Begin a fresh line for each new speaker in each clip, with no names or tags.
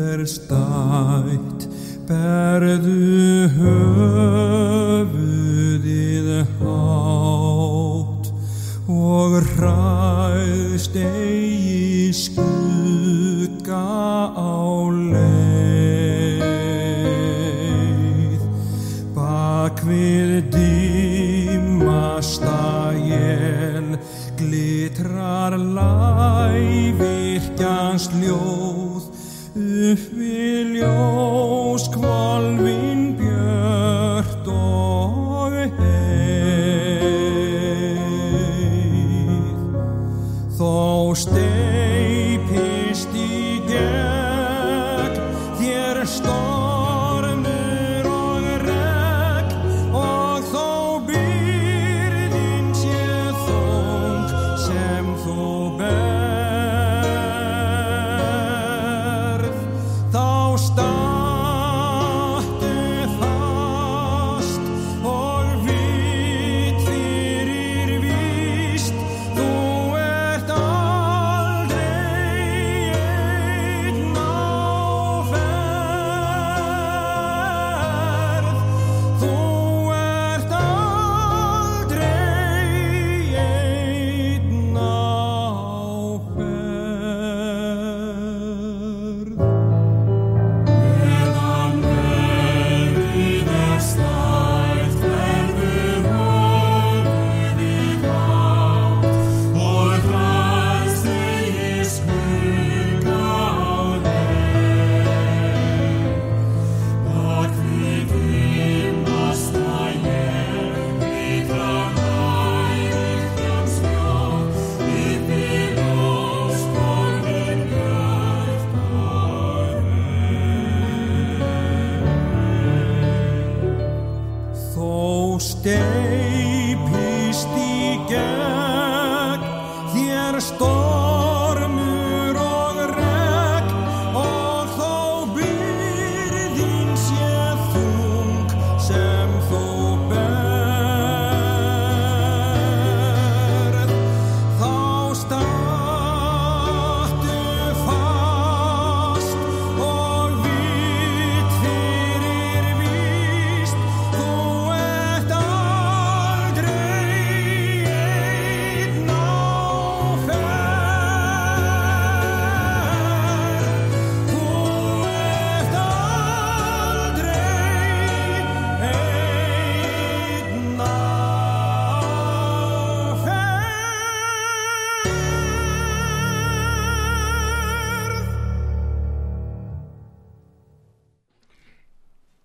er stætt, berðu höfuðið hátt og hræðst eigi skugga á leið. Bak við dimasta jél glitrar lævirkjans ljóð upp við ljós kvalvin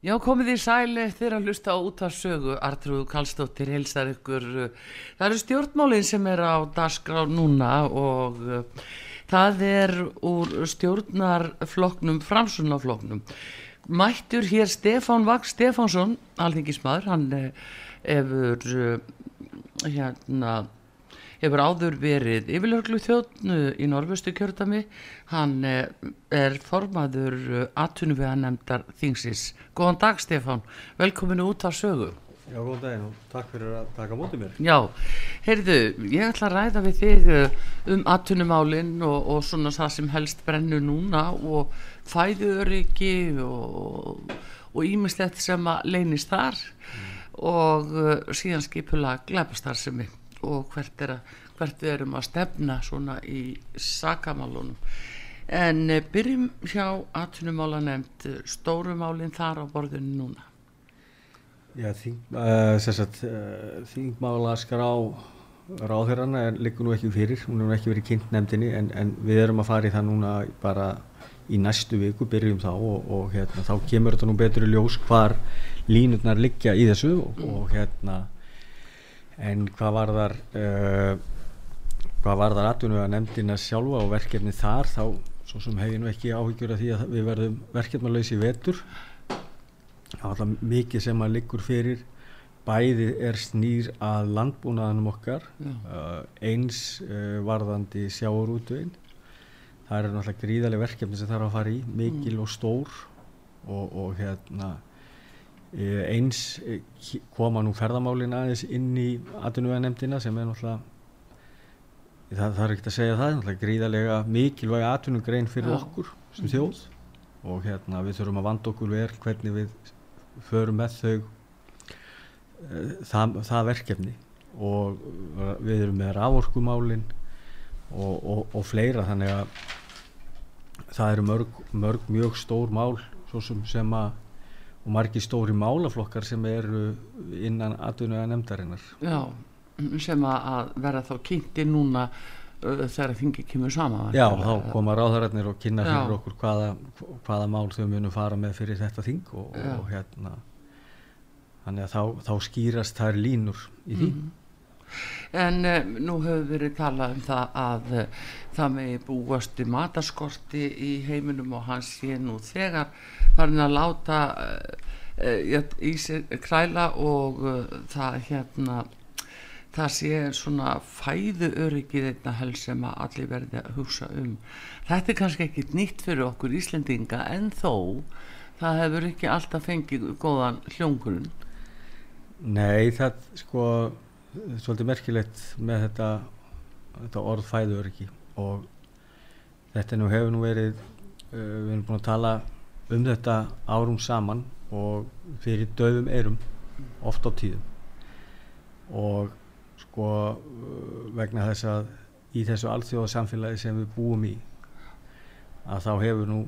Já, komið í sæli þegar að hlusta á út af sögu. Artrúð Kallstóttir helsar ykkur. uh, Það eru stjórnmálinn sem er á dagskrá núna og uh, það er úr stjórnarfloknum, framsunafloknum. Mættur hér Stefán Vagn Stefánsson, alþingismadur, hann uh, hefur hérna hefur áður verið yfirlörglu þjóðnu í norðvöstu kjördami hann eh, er formaður aðtunum nefndar þingsins. Góðan dag Stefán, velkominu út af sögu
Já, góðan og takk fyrir að taka mótið mér.
já, heyrðu, ég ætla að ræða við þig eh, um aðtunumálin og, og svona það sem helst brennu núna og fæðuöryggi og og ímislegt sem að leynist þar. Og uh, síðan skipulega glæpastarðsemi og hvert, er að, hvert við erum að stefna svona í sakamálunum. En uh, byrjum hjá atvinnumála nefnd stórumálin þar á borðinu núna.
Já, þing, uh, sagt, uh, þingmála skrá ráðherrana er liggur nú ekki fyrir, hún hefur ekki verið kynnt nefndinni en, en við erum að fara í það núna bara í næstu viku, byrjum þá og, og hérna, þá kemur þetta nú betur í ljós hvar línutnar liggja í þessu og, og hérna en hvað var þar uh, hvað var þar atvinnu að nefndina sjálfa og verkefni þar þá svo sem hef ég nú ekki áhyggjur af því að við verðum verkefnalausi vetur. Það er alltaf mikið sem að liggur fyrir. Bæði er snýr að landbúnaðanum okkar uh, eins uh, varðandi sjáurútvegin það eru náttúrulega gríðarlega verkefni sem þarf að fara í mikil og stór og, og hérna eh, eins koma nú ferðamálin aðeins inn í atvinnuveganemdina sem er náttúrulega það þarf ekki að segja það, náttúrulega gríðarlega mikilvæga atvinnugrein fyrir
Já.
okkur sem þjóð. Og hérna við þurfum að vanda okkur vel hvernig við förum með þau eh, það, það verkefni. Og eh, við erum með raforkumálin og, og, og fleira þannig að það eru mörg, mörg mjög stór mál svo sem, sem að og margir stóri málaflokkar sem eru innan atvinnuga nefndarinnar
Já, sem að, vera þá kynnti núna uh, þegar þingi kemur saman
Já, þá koma ráðararnir og kynna fyrir
Já.
okkur hvaða, hvaða mál þau munum fara með fyrir þetta þing og, og hérna þannig að þá, þá skýrast þær línur í því
Mhm. En uh, nú hefur verið talað um það að uh, það megi búast í mataskorti í heiminum og hann sé nú þegar farin að láta uh, uh, í sér kræla og uh, það hérna það sé svona fæðu öryggið einna helst sem að allir verði að hugsa um. Þetta er kannski ekki nýtt fyrir okkur Íslendinga en þó það hefur ekki alltaf fengið góðan hljóngurinn.
Nei, það sko svolítið merkilegt með þetta, þetta orð fæður ekki og þetta nú hefur nú verið uh, við erum búin að tala um þetta árum saman og fyrir döfum erum oft á tíðum og sko uh, vegna þess að í þessu alþjóðasamfélagi sem við búum í að þá hefur nú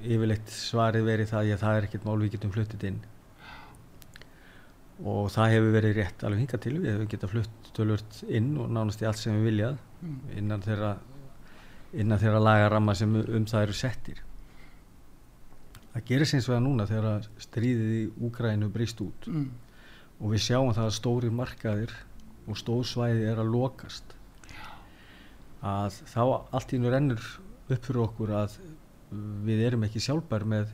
yfirleitt svarið verið það að það er ekkert mál við getum fluttið inn. Og það hefur verið rétt alveg hingað til við hefum getað flutt tölvört inn og nánast í allt sem við viljað innan þeirra innan þeirra lagaramma sem um það eru settir. Það eins og það núna þegar stríðið í Úgrænu brýst út.
Mm.
og við sjáum það að stórir markaðir og stór svæði er að lokast. Að þá allt í nú rennur upp fyrir okkur að við erum ekki sjálfbær með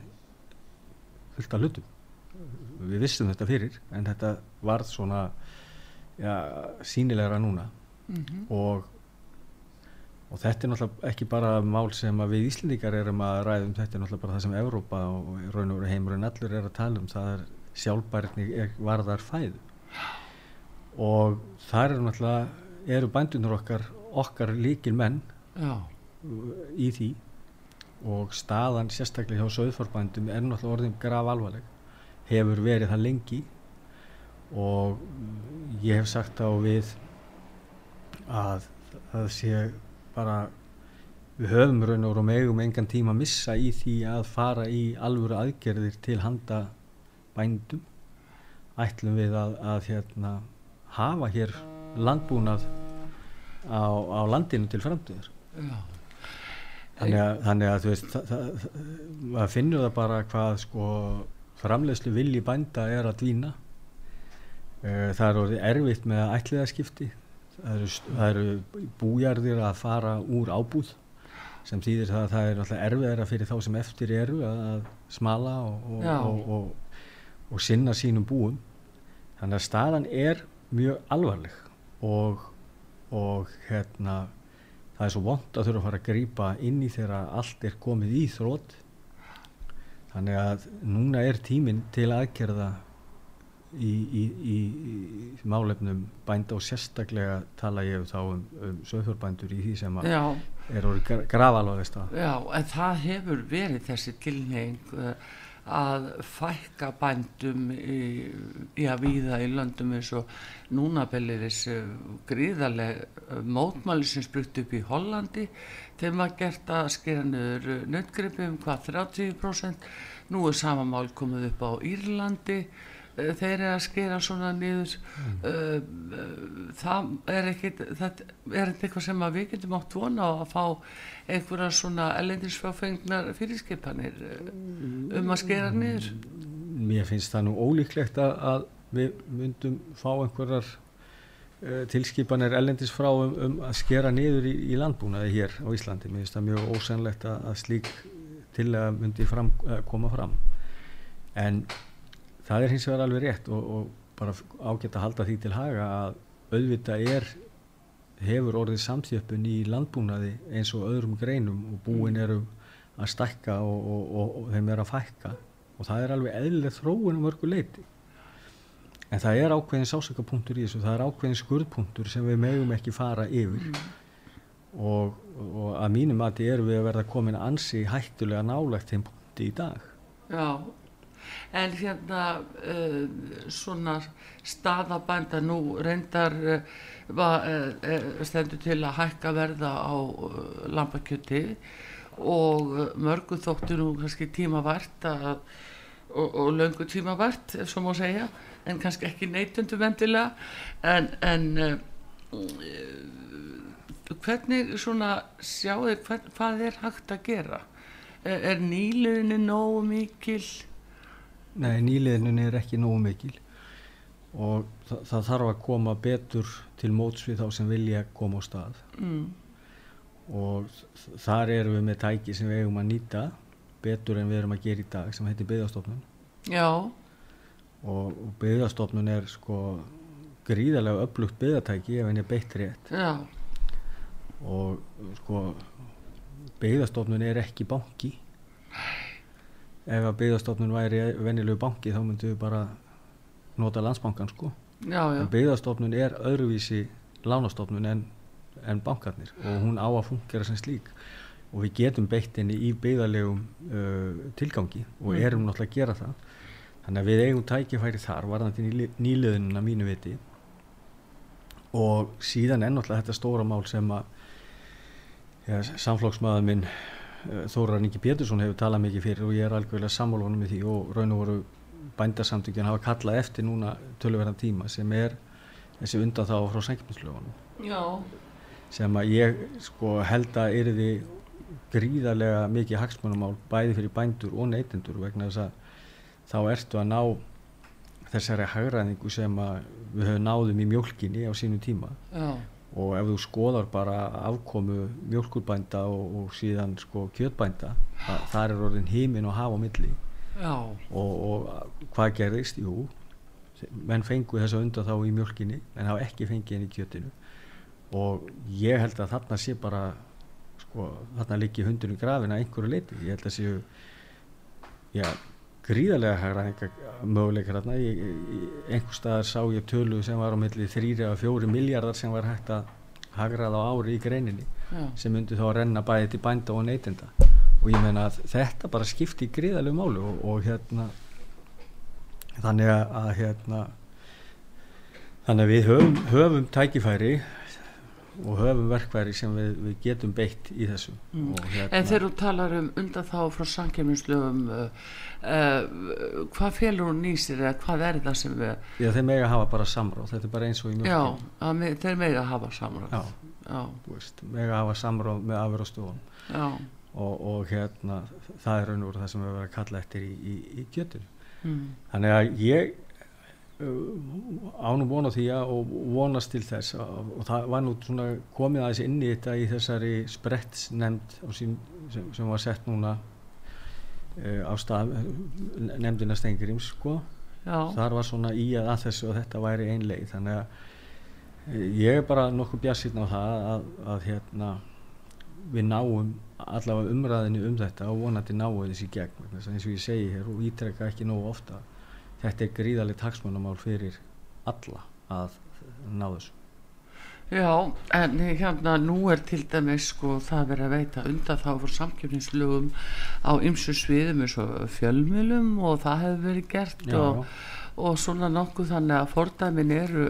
fullt af hlutum. Við vissum þetta fyrir en þetta varð svona ja, sínilegra núna.
Mhm.
og, og þetta er náttúrulega ekki bara mál sem við Íslendingar erum að ræðum þetta er náttúrulega bara það sem Evrópa og raun og heimurinn allur er að tala um það er sjálfbærni varðar fæðu og það eru náttúrulega eru bændunur okkar okkar líkil menn
Já,
í því. Og staðan sérstaklega hjá söðforbændum er náttúrulega orðin graf alvarleg hefur verið það lengi. Og ég hef sagt á við að það sé bara við höfum raun og megum engan tíma að missa í því að fara í alvöru aðgerðir til handa bændum. Ætlum við að, að hérna, hafa hér landbúnað á, á landinu til framtíðar. Þannig að, þannig að þú veist það, það, maður finnur það bara hvað sko framleiðslu vilji bænda er að dvína. Það er orðið erfitt með ætliðaskipti það eru, það eru bújarðir að fara úr ábúð sem þýðir það að það er náttúrulega erfiðara fyrir þá sem eftir eru að, smala og, og, og, og sinna sínum búum. Þannig að staðan er mjög alvarleg og, og hérna það er svo vond að þurfa að fara að grípa inn í þegar allt er komið í þrótt þannig að núna er tíminn til aðgerða í, í, í, í málefnum bænda og sérstaklega tala ég þá um, um söðfjörbændur í því sem að
já,
er orðið grafalvarlega stað
já, en það hefur verið þessi tilneying uh, að fækka bændum í, í að víða í löndum eins og núna belir þessu gríðarleg uh, mótmæli sem sprutt upp í Hollandi. Þeim var gert að skera niður nöttgripi um hvað 30% nú er sama mál komið upp á Írlandi þeir eru að skera svona niður uh, uh, það er ekkit það er eitthvað sem að við getum átt vona á að fá einhverja svona ellendinsfáfengnar fyrirskipanir uh, um að skera niður
mér finnst það nú ólíklegt að, að við myndum fá einhverjar uh, tilskipanir ellendis frá um, um að skera niður í, í landbúnaði hér á Íslandi. Mér finnst það mjög ósennlegt að, að slík tillaga myndi fram, koma fram. En það er hins vegar alveg rétt og, og bara ágætt að halda því til haga að auðvitað er hefur orðið samþjöppun í landbúnaði eins og öðrum greinum og búin eru að stækka og, og, og, þeim er að fækka. Og það er alveg eðlileg þróun um örgu leiti en það er ákveðin sásökapunktur í þessu það er ákveðin skurðpunktur sem við megum ekki fara yfir. Og, og að mínum að þið erum við að verða komin ansi hættulega nálægt þeim punkti í dag.
Já, en hérna uh, svona staðabænda nú reyndar uh, va, uh, stendur til að hækka verða á lambakjöti og uh, mörgu þóttu nú kannski tímavært að, og, og löngu tímavært, ef svo má segja, en kannski ekki neytundu vendilega, en, en hvernig svona sjáu hvern, hvað er hægt að gera? Er, nýliðinni nógu mikil?
Nei, nýliðinin er ekki nógu mikil. Og það, það þarf að koma betur til móts við þá sem vilja koma á stað.
Mm.
og þar erum við með tæki sem við eigum að nýta betur en við erum að gera í dag sem heitir byggðastofnun.
Já,
og, og byggðastofnun er sko gríðarlega upplugt byggðatæki ef henni er beitt rétt.
Já,
og sko byggðastofnun er ekki banki ef að byggðastofnun væri venjulegu banki þá myndum við bara nota landsbankan sko.
Já, já,
en byggðastofnun er öðruvísi lánastofnun en, en bankarnir og hún á að fungera sem slík. Og við getum beitt henni í byggðarlegum uh, tilgangi og
Mhm.
erum náttúrulega að gera það. Þannig að við eigum tækifæri þar varðandi nýli- nýliðunina mínu viti. Og síðan er náttúrulega þetta stóra mál sem að ja, samflokksmaður minn uh, Þórar Ingi Pétursson hefur talað mikið fyrir og ég er algjörlega sammálunum með því og raun og voru bændasamtökjun hafa kallað eftir núna töluverðan tíma sem er þessi undan þá frá sækjumslöfunum
já,
sem að ég sko held að yrði gríðarlega mikið hagsmunumál bæði fyrir bændur og neytendur vegna þess að þá ertu að ná þessari hagræðingu sem að við höfum náðum í mjólkinni á sínum tíma.
Já,
og ef þú skoðar bara afkomu mjólkurbænda og, og síðan sko kjötbænda það, þar er orðin hímin og hafa milli. Og, og hvað gerðist? Jú, menn fengu þessa undan þá í mjölkinni en hafa ekki fengið henni í kjötinu. Og ég held að þarna sé bara sko, þarna liggi hundurinn í grafina að einhverju leiti, ég held að séu já, gríðarlega hægra möguleikar þarna. Í, í, einhver staðar sá ég tölu sem var á milli þrýri eða fjóri miljardar sem var hægt að hagraða á ári í greininni
já,
sem myndi þá að renna bæði til bænda og neytenda. Og ég meina að þetta bara skipti gríðalegu málu og, og hérna þannig að, að hérna þannig að við höfum, höfum tækifæri og höfum verkværi sem við, við getum beitt í þessu.
Mm.
hérna
En þegar þú talar um undan þá frá samkjöfnislögum, uh, uh, hvað félur hún nýsir eða hvað er það sem við,
já, þeir mega hafa bara samráð, þetta er bara eins og í
já,
mjölkin
að þeir mega hafa samráð.
já,
já,
veist, mega hafa samráð með afurðastofun
já,
og, og hérna það er raun og veru það sem við verðum að kalla eftir í, í, í kjötinu.
Mm,
Þannig að ég ánum vona því að og vonast til þess og, og það var nú svona komið aðeins inn í þetta í þessari sprettsnemnd sín, sem, sem var sett núna uh, á stað nefndina Stengrims sko.
Já,
þar var svona í að, að þessu og þetta væri ein leið. Þannig að uh, ég er bara nokkuð bjassinn á það að, að hérna við náum allavega umræðinu um þetta og vonandi náum þessi gegn eins og ég segi hér og ítrekka ekki nógu ofta þetta er gríðalegt hagsmunamál fyrir alla að ná þessu
já, en hérna nú er til dæmis sko það verið að veita undan þá frá samkjöfnislögum á ymsu sviðum eins og fjölmjölum og það hefur verið gert
Já,
og, og svona nokkuð þannig að fordæmin eru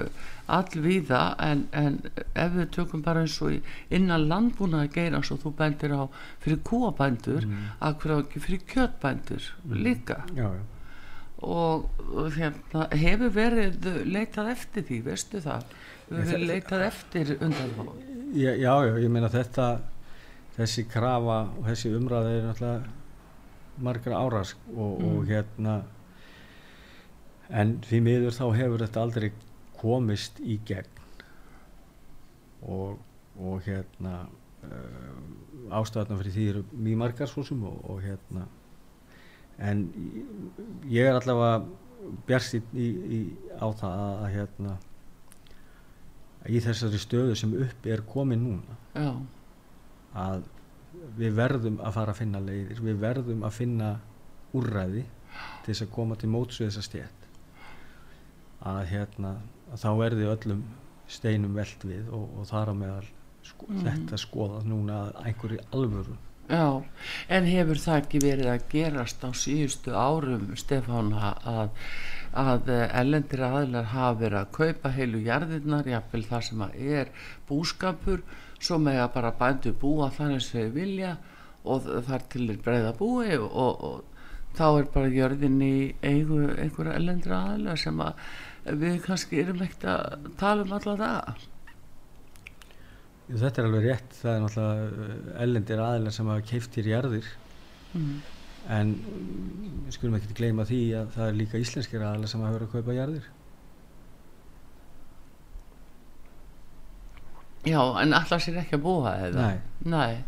allvíða en, en ef við tökum bara eins og innan landbúnaði geira svo þú bendir á fyrir kúabændur
Mm.
að hverju ekki fyrir kjötbændur líka
já, já.
Og, og hérna, hefur verið leitað eftir því, veistu það? Hefur verið leitað eftir undan þá
já, já, ég meina þetta þessi krafa og þessi umræða er náttúrulega margra ára sk- og, og
Mm.
hérna en því miður þá hefur þetta aldrei komist í gegn. Og, og hérna uh, ástæðarna fyrir því eru mjög margar svo sem og, og hérna en ég er allavega bjarst í, í, á það að, að hérna í þessari stöðu sem upp er komin núna
já,
að við verðum að fara að finna leiðir, við verðum að finna úrræði til þess að koma til móts við þessa stétt. Að hérna að þá verði öllum steinum velt við og, og þar á meðal sko, þetta skoðað núna að einhverju alvöru
já en hefur það ekki verið að gerast á síðustu árum Stefána að, að ellendir aðlar hafa verið að kaupa heilu jarðirnar, jafnvel það sem að er búskapur svo með að bara bændu búa þannig sem við vilja og þar til er breiða búi og, og, og þá er bara jörðin í einhverja ellendir aðlar sem að við kannski erum ekkert að tala um alla það
Þetta er alveg rétt, það er náttúrulega ellendir aðilar sem hafa keift hér jarðir
mm.
en við skulum ekki gleyma því að það er líka íslenskir aðilar sem hafa verið að kaupa jarðir
Já, en allar sér ekki að búa eða?
Nei.
Nei.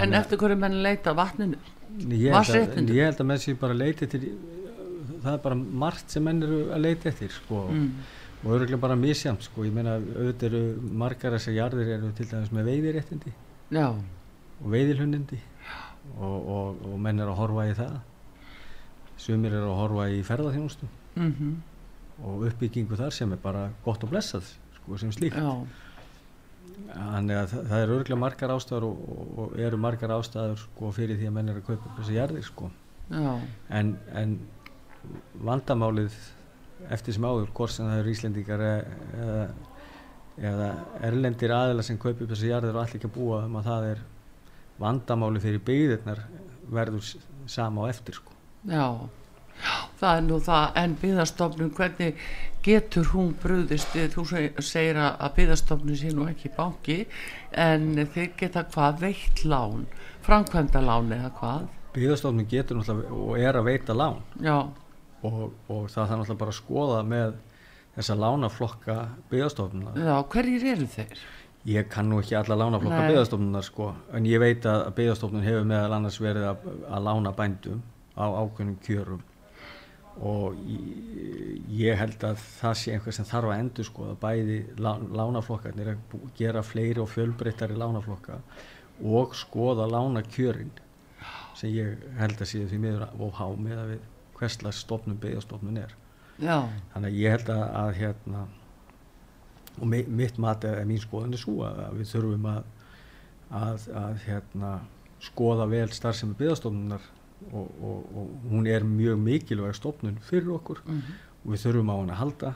En eftir hverju menn leita vatninu?
Ég held, ég held að menn sér bara leita eftir það er bara margt sem menn eru að leita eftir sko.
Mm.
Og öruglega bara misjamt sko. ég meina auðvitað eru margar þessar jarðir eru til dæmis með veiðiréttindi.
Já,
og veiðilhundindi og, og, og menn eru að horfa í það. Sumir eru að horfa í ferðarþjónustu
mm
og uppbyggingu þar sem er bara gott og blessað sko, sem slíkt.
Já,
þannig að það, það eru öruglega margar ástæður og, og, og eru margar ástæður sko, fyrir því að menn eru að kaupa þessi jarðir sko. en, en vandamálið eftir sem áður hvort sem það eru Íslendingar e- eða, eða erlendir aðila sem kaupa upp þessi jarðir og allir ekki að búa um að það er vandamáli fyrir byggðirnar verður sama á eftir sko.
já. Það er nú það, en byggðastofnun, hvernig getur hún brúðist við, þú seg- segir að byggðastofnun sé nú ekki banki, en þeir geta hvað? Veitt lán, framkvæmda lán eða hvað,
byggðastofnun getur náttúrulega og er að veita lán.
Já,
og, og það þarf náttúrulega bara að skoða með þessa lánaflokka byggðastofnuna
já, hverjir eru þeir?
Ég kann nú ekki alla lánaflokka
Nei.
byggðastofnunar sko, en ég veit að byggðastofnun hefur meðal annars verið að, að lána bændum á ákveðnum kjörum og ég, held að það sé einhver sem þarf að endur sko að bæði lá, lánaflokkarnir að gera fleiri og fjölbreyttari lánaflokka og skoða lánakjörin sem ég held að sé því miður og há með að við hverslega stofnun byggðastofnun er.
Já,
þannig að ég held að, að hérna og mi- mitt mat er mín skoðan er svo að að við þurfum að, að, að hérna, skoða vel starfsemi byggðastofnunar og, og, og hún er mjög mikilvæg stofnun fyrir okkur
mhm,
og við þurfum á hann að halda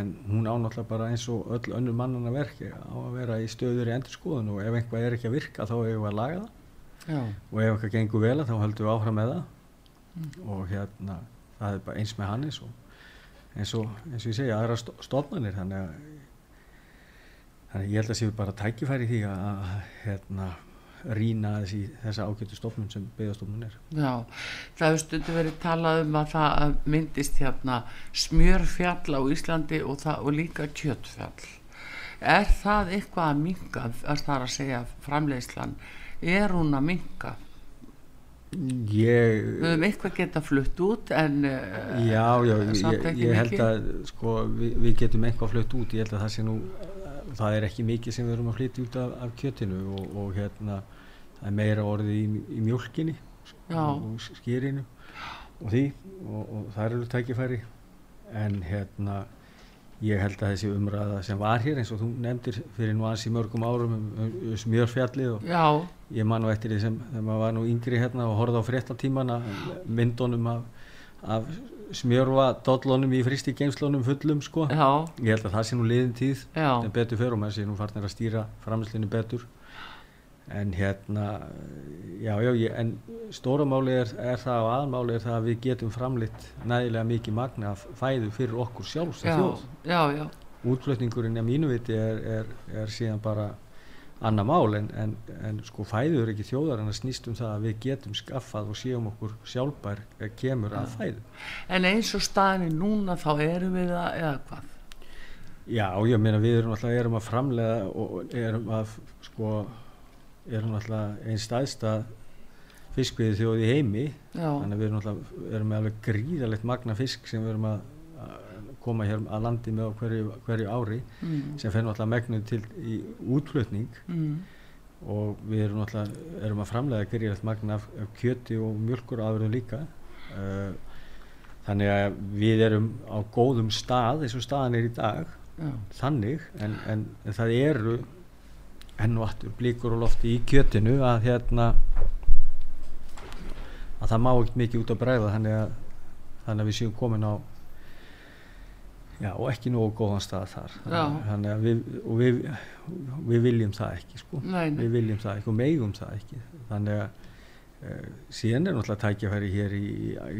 en hún ánáttúrulega bara eins og öll önnur mannana verki á að vera í stöður í endurskoðun og ef einhvað er ekki að virka þá eigum við að laga það.
Já,
og ef eitthvað gengur vel þá höldum við áfram með það og hérna það er bara eins með hann eins og eins og, eins og ég segja aðra sto- stofnanir þannig að þannig að ég held að séu bara tækifæri því að, hérna rýna þessi þessa ágættu stofnun sem byggðastofnun er
já. Það hefur stundu verið talað um að það myndist hérna smjörfjall á Íslandi og, það, og líka kjötfjall. Er það eitthvað að minka, að það er að segja framleiðslan, er hún að minka?
Ég
Við höfum eitthvað geta flutt út en uh,
Já, já,
samt
ég, ég held að sko, við, við getum eitthvað flutt út, ég held að það sé nú það er ekki mikið sem við erum að flytja út af, af kjötinu og, og hérna það er meira orðið í, í mjólkinni
Já.
og skýrinu og því og, og það er alveg tækifæri. En hérna ég held að þessi umræða sem var hér eins og þú nefndir fyrir nú aðeins í mörgum árum um, um, um smjörfjallið og
já,
ég man nú eftir því sem maður var nú yngri hérna og horfði á fréttatímana myndunum af, af smjörfa dollunum í fristi geimslunum fullum sko.
Já,
ég held að það sé nú liðin tíð en betur fyrir og maður sé nú farnir að stýra framlýslinu betur en hérna já já ég, en stóra máli er, er það og aðmáli er það að við getum framlýtt nægilega mikið magna fæðu fyrir okkur sjálfs
já,
að þjóð útflutningurinn að mínu viti er, er, er síðan bara annað mál en, en, en sko fæður ekki þjóðar en að snýst um það að við getum skaffað og séum okkur sjálfbær eh, kemur að fæðu.
En eins og staðinni núna þá erum við það, eða hvað?
Já, ég meina við erum alltaf erum að framlega og erum að sko erum alltaf einn staðsta fiskviði þjóð í heimi.
Já,
þannig að við erum alltaf erum með alveg gríðalegt magna fisk sem við erum að, að koma hér að landi með hverju, hverju ári
mm,
sem fer náttúrulega megnuð til í útflutning.
Mm,
og við erum náttúrulega erum að framlega gríðalegt magna af, af kjöti og mjölkur afurðum líka. Uh, þannig að við erum á góðum stað eins og staðan er í dag.
Já,
þannig en, en, en það eru enn og aftur blíkur og lofti í kjötinu að hérna að það má ekkert mikið út að bregða þannig að, þannig að við séum komin á já og ekki nógu góðan stað þar.
Já.
þannig að við, við, við viljum það ekki sko.
Nei, nei,
við viljum það ekki og megum það ekki. Þannig að síðan er náttúrulega tækjafæri hér í,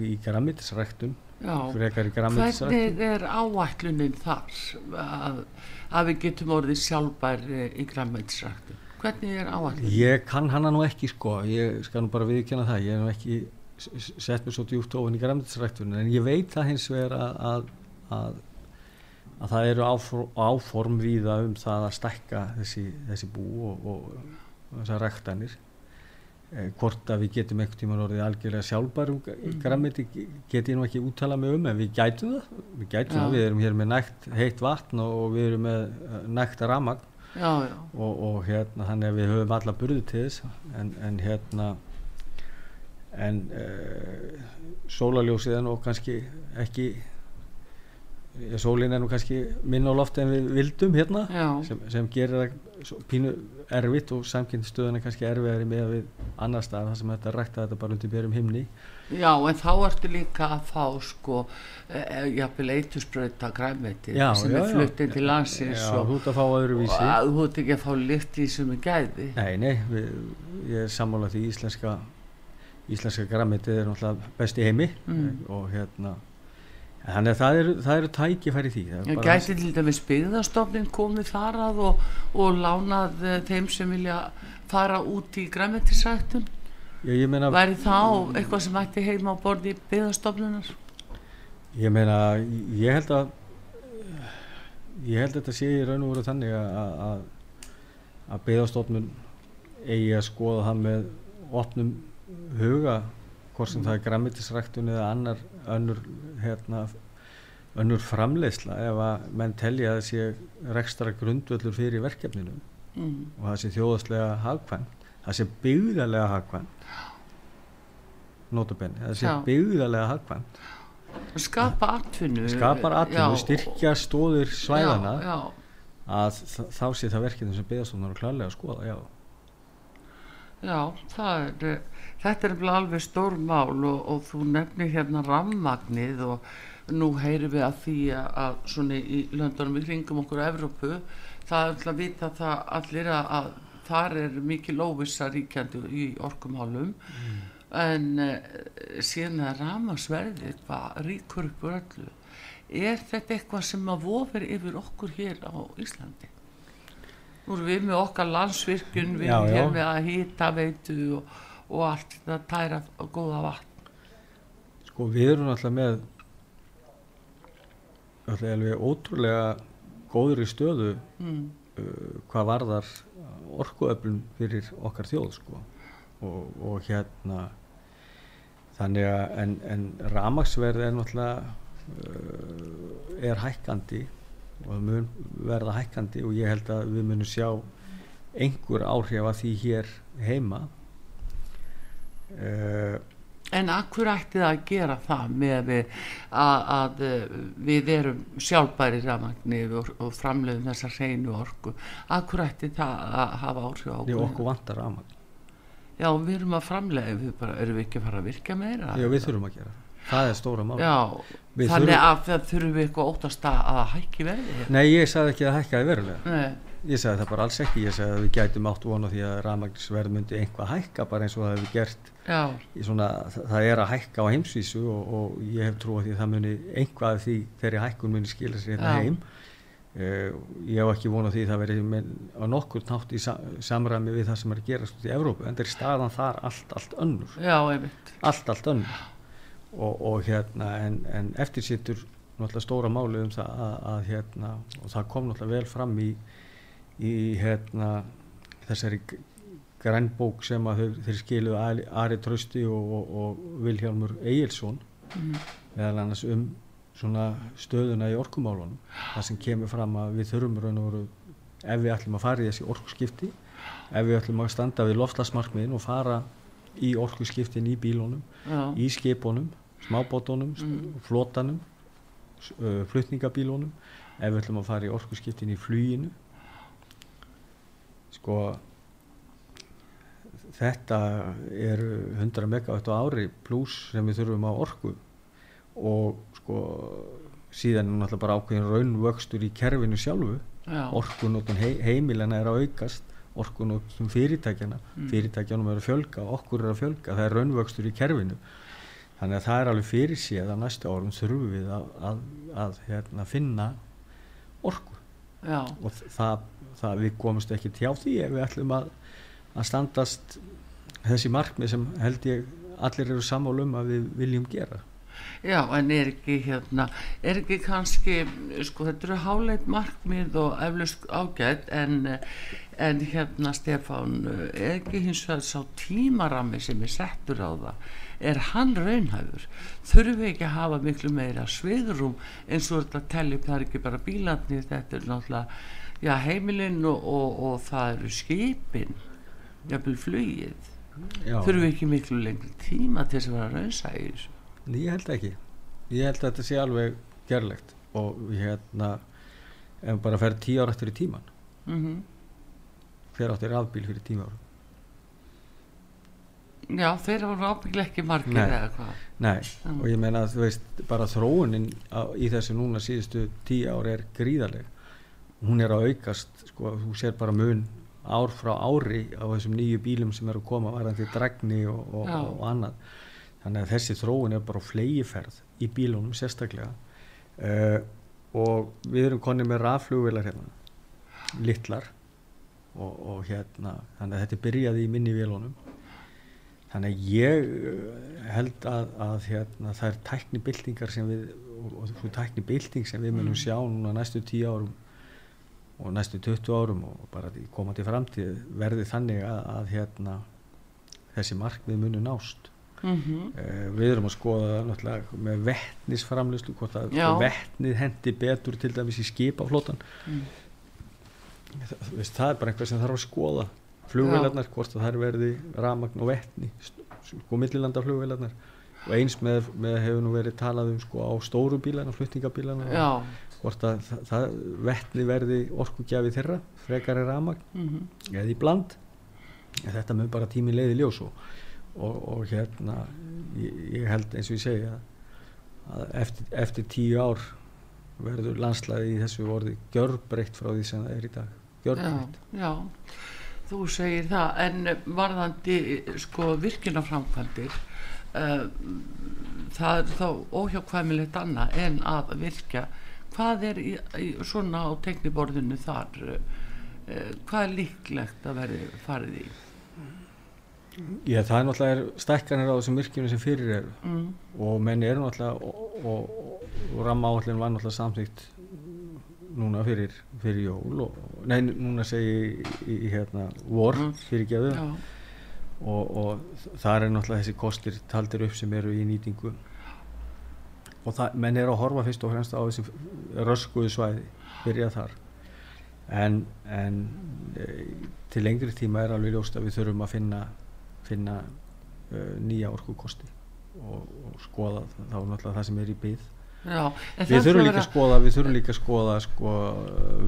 í, grammitisræktun grammitisræktun
Hvernig er áætlunin þar að, að við getum orðið sjálfbær í græmmetisræktu? Hvernig er áætlunin?
Ég kann hana nú ekki sko, ég skal nú bara viðkjanna það, ég hef nú ekki sett mér svo djúpt ofan í græmdisræktunum en ég veit það hins vegar að, að, að, að það eru áform, áform víða um það að stækka þessi, þessi bú og, og, og þessar ræktanir. Eh, hvort að við getum einhvern tímann orðið algjörlega sjálfbærum í græmiti get ég nú ekki úttala mig um en við gætum það, við gætum það, við erum hér með nægt heitt vatn og, og við erum með eh, nægt ramagn og, og hérna þannig að við höfum alla burði til þess en, en hérna en uh, sólaljósið er nú kannski ekki ja, sólin er nú kannski minna á lofti en við vildum hérna sem, sem gerir það pínu erfitt og samkynnstöðun er kannski erfiðari með við annar stað þar sem þetta rækta þetta bara undir björum himni
já, en þá ertu líka að fá sko, e, jafnvel eitusbrauta græmmeti
Já,
sem
já,
er fluttinn til landsins
Já,
og,
þú ert að fá
og
öðruvísi
að þú ert ekki að fá lykt í sem er gæði.
Nei, nei, við, ég er sammála því íslenska íslenska grammitið er náttúrulega best í heimi
Mm.
og hérna þannig að það eru, það eru tækifæri því
gæti til dæmis byggðastofnin komið þar að og, og lánað eh, þeim sem vilja fara út í græmmetisræktun?
Já, ég meina,
Væri þá eitthvað sem ætti heima á borði byggðastofnunar?
ég meina ég held að ég held að þetta sé í raun og veru þannig að að, að byggðastofnun eigi að skoða það með opnum huga hvort sem það er grammitisræktun eða annar önnur hérna önnur framleiðsla ef að menn telja að það sé rekstra grundvöllur fyrir verkefninu
Mm.
og það sé þjóðaslega hagkvæmt það sé byggðarlega hagkvæmt notabenni, það sé byggðarlega hagkvæmt
Skapa atvinnu.
skapar atvinnu,
Já,
styrkja stóðir svæðana
Já, já.
að þá sé það verkefni sem byggðastofnar og klarlega að skoða, já
Já, það er, þetta er alveg stór mál og, og þú nefnir hérna rammagnið og nú heyrum við að því að, að svona í löndunum í kringum okkur á Evrópu, það er alltaf að vita það allir að, að þar er mikil óvissa ríkjandi í orkumálum en uh, síðan að ramagsverði hvað ríkur upp úr öllu. Er þetta eitthvað sem að vofir yfir okkur hér á Íslandi? Nú erum við með okkar landsvirkjun, við erum hér með að hýta veitu og, og allt þetta tæra og góða vatn.
sko við erum alltaf með alltaf alveg ótrúlega góður í stöðu
Mm.
uh, hvað varðar orkuöflun fyrir okkar þjóð sko og, og hérna þannig að en, en ramagsverð er náttúrulega uh, er hækkandi og það mun verða hækkandi og ég held að við munum sjá einhver áhrif að því hér heima
En akkur ætti það að gera það með að að, eh, við erum sjálfbæri rafmagni og, og framleiðum þessa hreinu orku. Akkur ætti það að hafa áhrif á
því okkur vantar ramagn
Já, við erum að framleiða, við bara, erum við ekki að fara að virka meira?
Já, við þurfum að gera það. er stóra mál
Já,
Við
þannig
þurfum-
að það þurfum við eitthvað óttast að, hækki verði. hér.
Nei, ég sagði ekki að það hækkaði verulega
Nei,
Ég sagði það bara alls ekki, ég sagði að við gætum átt vona því að rafmagnsverð myndi einhvað hækka bara eins og það hefur gert
já,
svona, það, er að hækka á heimsvísu og, og ég hef trú á því að það muni einhvað af því þeirri hækkun muni skila sér hérna heim. Uh, ég hef ekki vona því að það veri á nokkur nátt í sa, samræmi við það sem er að gerast út í Evrópu en er staðan þar allt, allt önnur.
Já,
allt, allt önnur. Og, og hérna en, en eftir sittur náttúrulega stóra máli um það að, að hérna, og það kom náttúrulega vel fram í, í hérna, þessari grænbók sem að þau, þeir skiluðu Ari, Ari Trausti og, og, og Vilhjálmur Egilson meðal annars um svona stöðuna í orkumálunum það sem kemur fram að við þurfum raun og veru ef við ætlum að fara í þessi orkuskipti ef við ætlum að standa við loftlasmarkmiðin og fara í orkuskiptin í bílunum
Já.
í skipunum, smábótunum, mm. uh, flutningabílunum, ef við ætlum að fara í orkuskiptin í fluginu. Sko, þetta er 100 megawatt á ári pluss sem við þurfum á orku. Og sko síðan er náttúrulega bara ákveðin raunvöxtur í kerfinu sjálfu.
Já.
orkunótun hei, heimilana er að aukast orkunótun fyrirtækjana fyrirtækjanum er að fjölga, okkur er að fjölga það er raunvöxtur í kerfinu. Þannig að það er alveg fyrir séð að næstu árum þurfum við að, að, að hérna, finna orku.
Já.
og það, það við komumst ekki hjá því ef við ætlum að, að standast þessi markmið sem held ég allir eru sammála um að við viljum gera
Já, en er ekki hérna, er ekki kannski, sko þetta eru háleit markmið og eflaust ágætt en, en hérna Stefán, er ekki hins vegar sá tímarami sem er settur á það, er hann raunhæfur? Þurfum við ekki að hafa miklu meira sviðrúm eins og þetta telli, það er ekki bara bílarnir, þetta er náttúrulega, já heimilinn og, og, og það eru skipin, jafnvel flugið. Þurfum við ekki miklu lengri tíma til þess að vera raunsa í þessu?
Ég held ekki. Ég held að þetta sé alveg gerlegt og hérna ef við bara fer tíu ára eftir í tíman
Mm
hver áttir rafbíl fyrir tíu ára
Já, þeir voru ábygglega ekki margir
Nei.
eða hvað.
Nei, og ég meina að þú veist bara þróunin á, í þessu núna síðustu tíu ára er gríðaleg hún er að aukast sko, þú sér bara mun ár frá ári á þessum nýju bílum sem eru að koma varandi dregni og, og, og annað. Þannig að þessi þróun er bara flegiferð í bílunum sérstaklega. Uh, og við erum konið með rafflugvilar hérna litlar og, og hérna þannig að þetta byrjaði í minni vélunum. Þannig að ég uh, held að, að hérna, það er tæknibildingar sem við og, og svo tæknibilding sem við munum sjá núna næstu 10 árum og næstu 20 árum og bara komandi framtíð verði þannig að, að hérna, þessi markmið munu nást.
Mm
uh, við erum að skoða náttúrulega með vettnisframlöslu hvort að vettnið hendi betur til dæmis í skipaflótan
Mm.
það, það er bara eitthvað sem þarf að skoða flugvélarnar, hvort að það verði ramagn og vettni sko millilanda flugvélarnar og eins með, með hefur nú verið talað um sko á stóru bílana, flutningabílana.
Já.
Hvort að það, það vettni verði orkugjafi þeirra frekari ramagn
Mm
eða í bland. Þetta með bara tími leiði ljós og, og, og hérna ég, ég held eins og ég segi að, eftir, eftir tíu ár verður landslæði í þessu orði gjörbreytt frá því sem það er í dag.
Já,
gjörbreytt.
Já, þú segir það, en varðandi sko virkinaframkvæmdir, uh, það er þá óhjákvæmilegt annað en að virka. Hvað er í, í, svona á tekniborðinu þar, uh, hvað er líklegt að verði farið í?
Já, það er náttúrulega stækkanir á þessum virkjunum sem fyrir eru
Mm.
og menn eru náttúrulega og, og, og ramma áallin var náttúrulega samþýtt núna fyrir, fyrir jól og, nei, núna segi í, í hérna vor
Mm.
fyrir og, og það er náttúrulega þessi kostir taldir upp sem eru í nýtingu og það, menn eru að horfa fyrst og fremst á þessi röskuðu svæði byrja þar. En, en e, til lengri tíma er alveg ljóst að við þurfum að finna, finna uh, nýja orkukosti og, og skoða þá náttúrulega það sem er í
það
við þurfum líka að skoða við þurfum líka að skoða sko,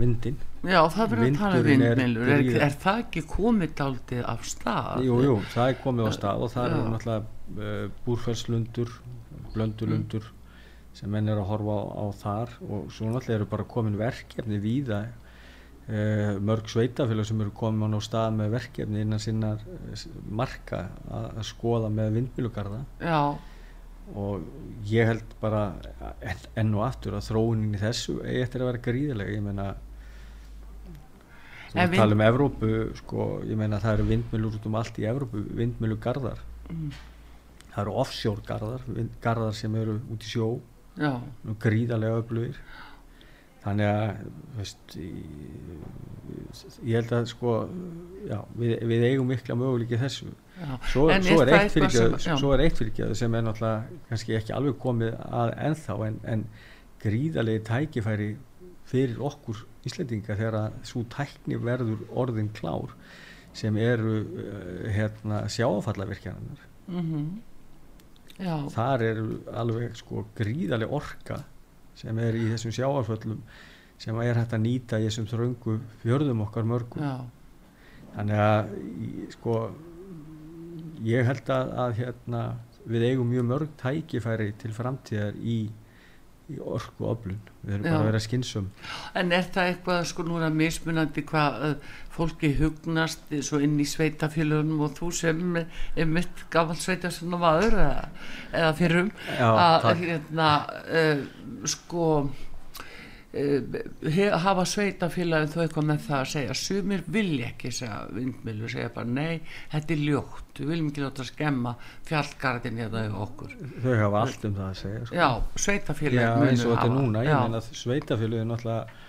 vindin
Já, það verður að tala um
er
vindmilur, er, er,
gríðar-
það ekki komið daldið af stað?
Jú, jú, það er komið á stað og það
Já.
eru náttúrulega uh, búrfellslundur, blöndulundur sem menn eru að horfa á, á þar og svo náttúrulega eru bara komin verkefni víða. Uh, mörg sveitafélag sem eru komin á stað með verkefni innan sinnar uh, marka að, að skoða með vindmilugarða
Já,
og ég held bara enn, enn og aftur að þróunin í þessu eftir að vera gríðilega ég meina Við tala um Evrópu, sko, ég meina það eru vindmjölur út um allt í Evrópu, vindmjölugarðar.
Mm.
Það eru offshore garðar, garðar sem eru út í sjó gríðarlega öflugir. Þannig að veist, ég, ég held að sko já, við, við eigum mikla möguleiki þessu. Svo, svo,
er
eitt
eitthvað sem-
er sem er náttúrulega kannski ekki alveg komið að ennþá en, en gríðarlegi tækifæri fyrir okkur Íslendinga þegar að svo tækni verður orðin klár sem eru uh, hérna, sjáfallavirkjanarnar
mhm. Já,
þar er alveg sko gríðarlega orka sem er í þessum sjáarföllum sem er hægt að nýta í þessum þröngu fjörðum okkar mörgum
já,
þannig að sko ég held að, að hérna, við eigum mjög mörg tækifæri til framtíðar í, í orku öflun. Við erum bara
Já.
að vera skynsum
En er það eitthvað sko núna mismunandi hvað uh, fólki hugnast svo inn í sveitafélögunum og þú sem er mitt gafal sveitafélögunum maður eða, eða fyrrum
Já,
að hérna uh, sko uh, he, hafa sveitafélagin þó eitthvað með það að segja. Sumir vilja ekki segja vindmilu segja bara nei, þetta er ljótt. Við viljum ekki láta skemma fjallgarðin eða yfir okkur.
Þau hafa allt um það að segja sko.
Já, sveitafélagin
eins og þetta er núna, ég meina að sveitafélögin náttúrulega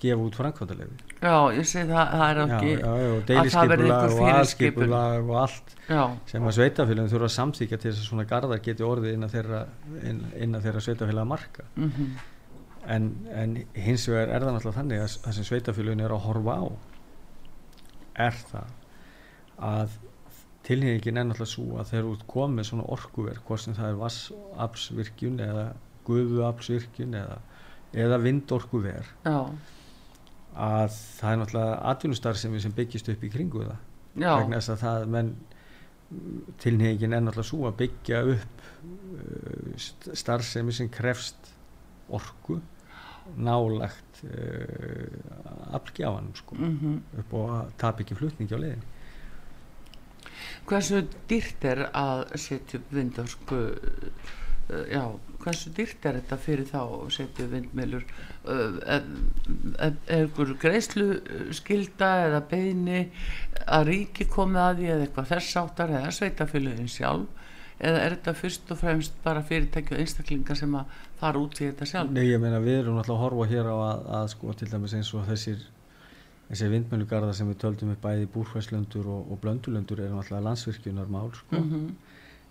gefa út framkvæmdalefi
já, ég segi það, það er ekki
já, já,
einhver
og aðskipulag og allt
Já,
sem að sveitafélagin þurfa að samþykja til þess að svona garðar geti orðið innan þeirra, inn, innan þeirra sveitafélaga marka.
Mhm
en, en hins vegar er það náttúrulega þannig að það sem sveitafélagin er að horfa á er það að tilhengin er náttúrulega svo að þeir eru komið svona orkuverk hvort sem það er vassapsvirkjun eða gufuapsvirkjun eða, eða vindorkuver
Já,
að það er náttúrulega atvinnustarfsemi sem byggist upp í kringu það. Vegna þess að það menn tilhengin er náttúrulega svo að byggja upp uh, st- starfsemi sem krefst orku nálagt uh, aflgjafanum sko.
Mhm.
Upp og að tapa ekki flutningi á leiðin
Hversu dýrt er að setja upp vindorku uh, já, hversu dýrt er þetta fyrir þá að setja upp vindmilur uh, er, er, er ykkur greiðslu skilda eða beini að ríki komið að því eða eitthvað þess áttar eða sveitafélugin sjálf eða er þetta fyrst og fremst bara fyrirtæki og einstaklingar sem að fara út í þetta sjálf?
Nei, ég meina við erum náttúrulega að horfa hér á að, að sko til dæmis eins og þessir þessir vindmjölugarðar sem við töldum upp bæði búrfæslöndur og, og blöndulöndur eru náttúrulega landsvirkjunarmál sko.
Mm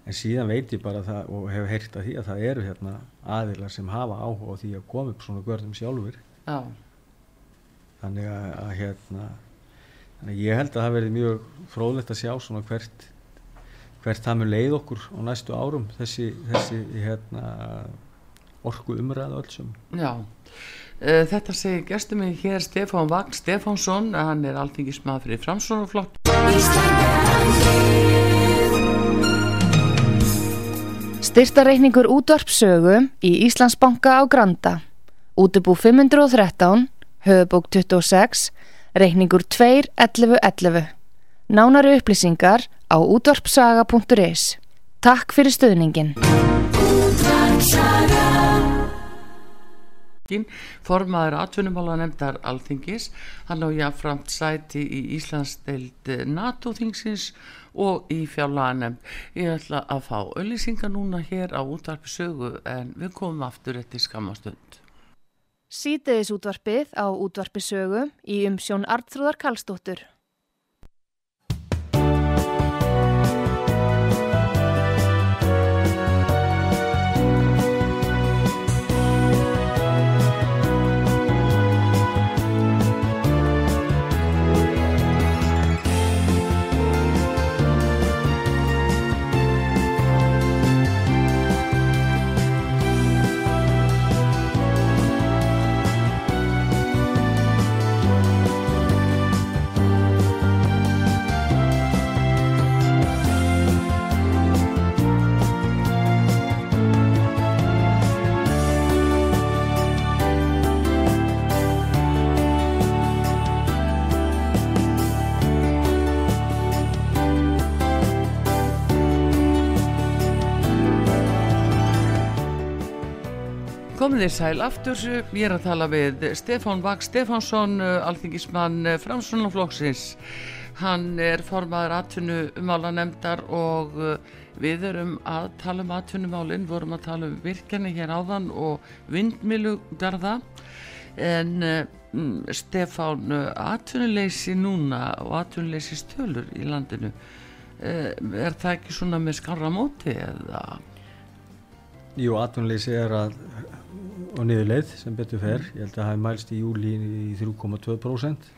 en síðan veit ég bara það og hef heyrt að því að það eru hérna aðilar sem hafa áhuga á því að koma upp svona görðum sjálfur
Já,
þannig að, að hérna þannig ég held að það verði mjög fróðlegt að sjá svona hvert hvert það mun leið okkur á næstu árum þessi, þessi hérna orku umræða öll sem
já Uh, Þetta segir gestur mig hér Stefán Vagn Stefánsson, hann er alþingismað fyrir framsónaflokk
Styrtareikningur útvarpsögu í Íslandsbanka á Granda. Útubú 513, höfubók 26, reikningur 2.11.11. Nánari upplýsingar á útvarpsaga.is. Takk fyrir stöðningin.
Formaður atvinnumála nefndar alþingis hann á jáframt sæti í Íslandsdeild NATO-þingsins og í fjárlaganemnd ég ætla að fá auðlýsingar núna hér á útvarpi sögu en við komum aftur eftir skamastund
Sýteðis útvarpið á útvarpisögu í umsjón Artrúðar Karlsdóttur.
Komið þið sæl aftur, ég er að tala við Stefán Vag Stefánsson, alþingismann Framsunaflokksins. Hann er formaður atvinnumálanemdar og uh, við erum að tala um atvinnumálinn, vorum að tala um virkjani hér áðan og vindmilugarða en uh, mm, Stefán, atvinnuleysi núna og atvinnuleysi stölur í landinu, uh, er það ekki svona með skarra móti eða?
Jú, atvinnleysi er að og niður leið sem betur fer. Ég held að það hafi mælst í júli í 3,2%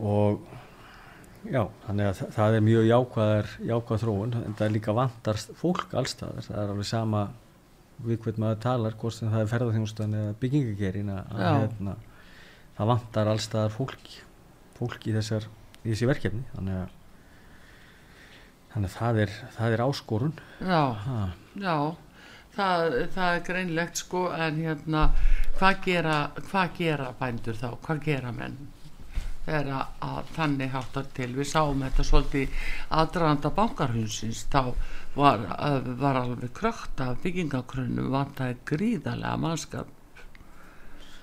og já, þannig að þa- það er mjög jákvæðar jákvæð þróun, en það er líka vantar fólk allstaðar, það er alveg sama við hvern maður talar, hvort sem það er ferðarþjónustan eða byggingagerin hérna, það vantar allstaðar fólk fólk í þessar í þessi verkefni, þannig að þannig að það er, það er áskorun.
Já,
ha.
já, það, það er greinlegt sko en hérna, hvað gera, hvað gera bændur þá, hvað gera menn? þegar að, þannig háttar til? Við sáum þetta svolítið aðdraðanda bankarhunsins þá var, að- var alveg krökt af byggingakrunum vantaði gríðarlega mannskap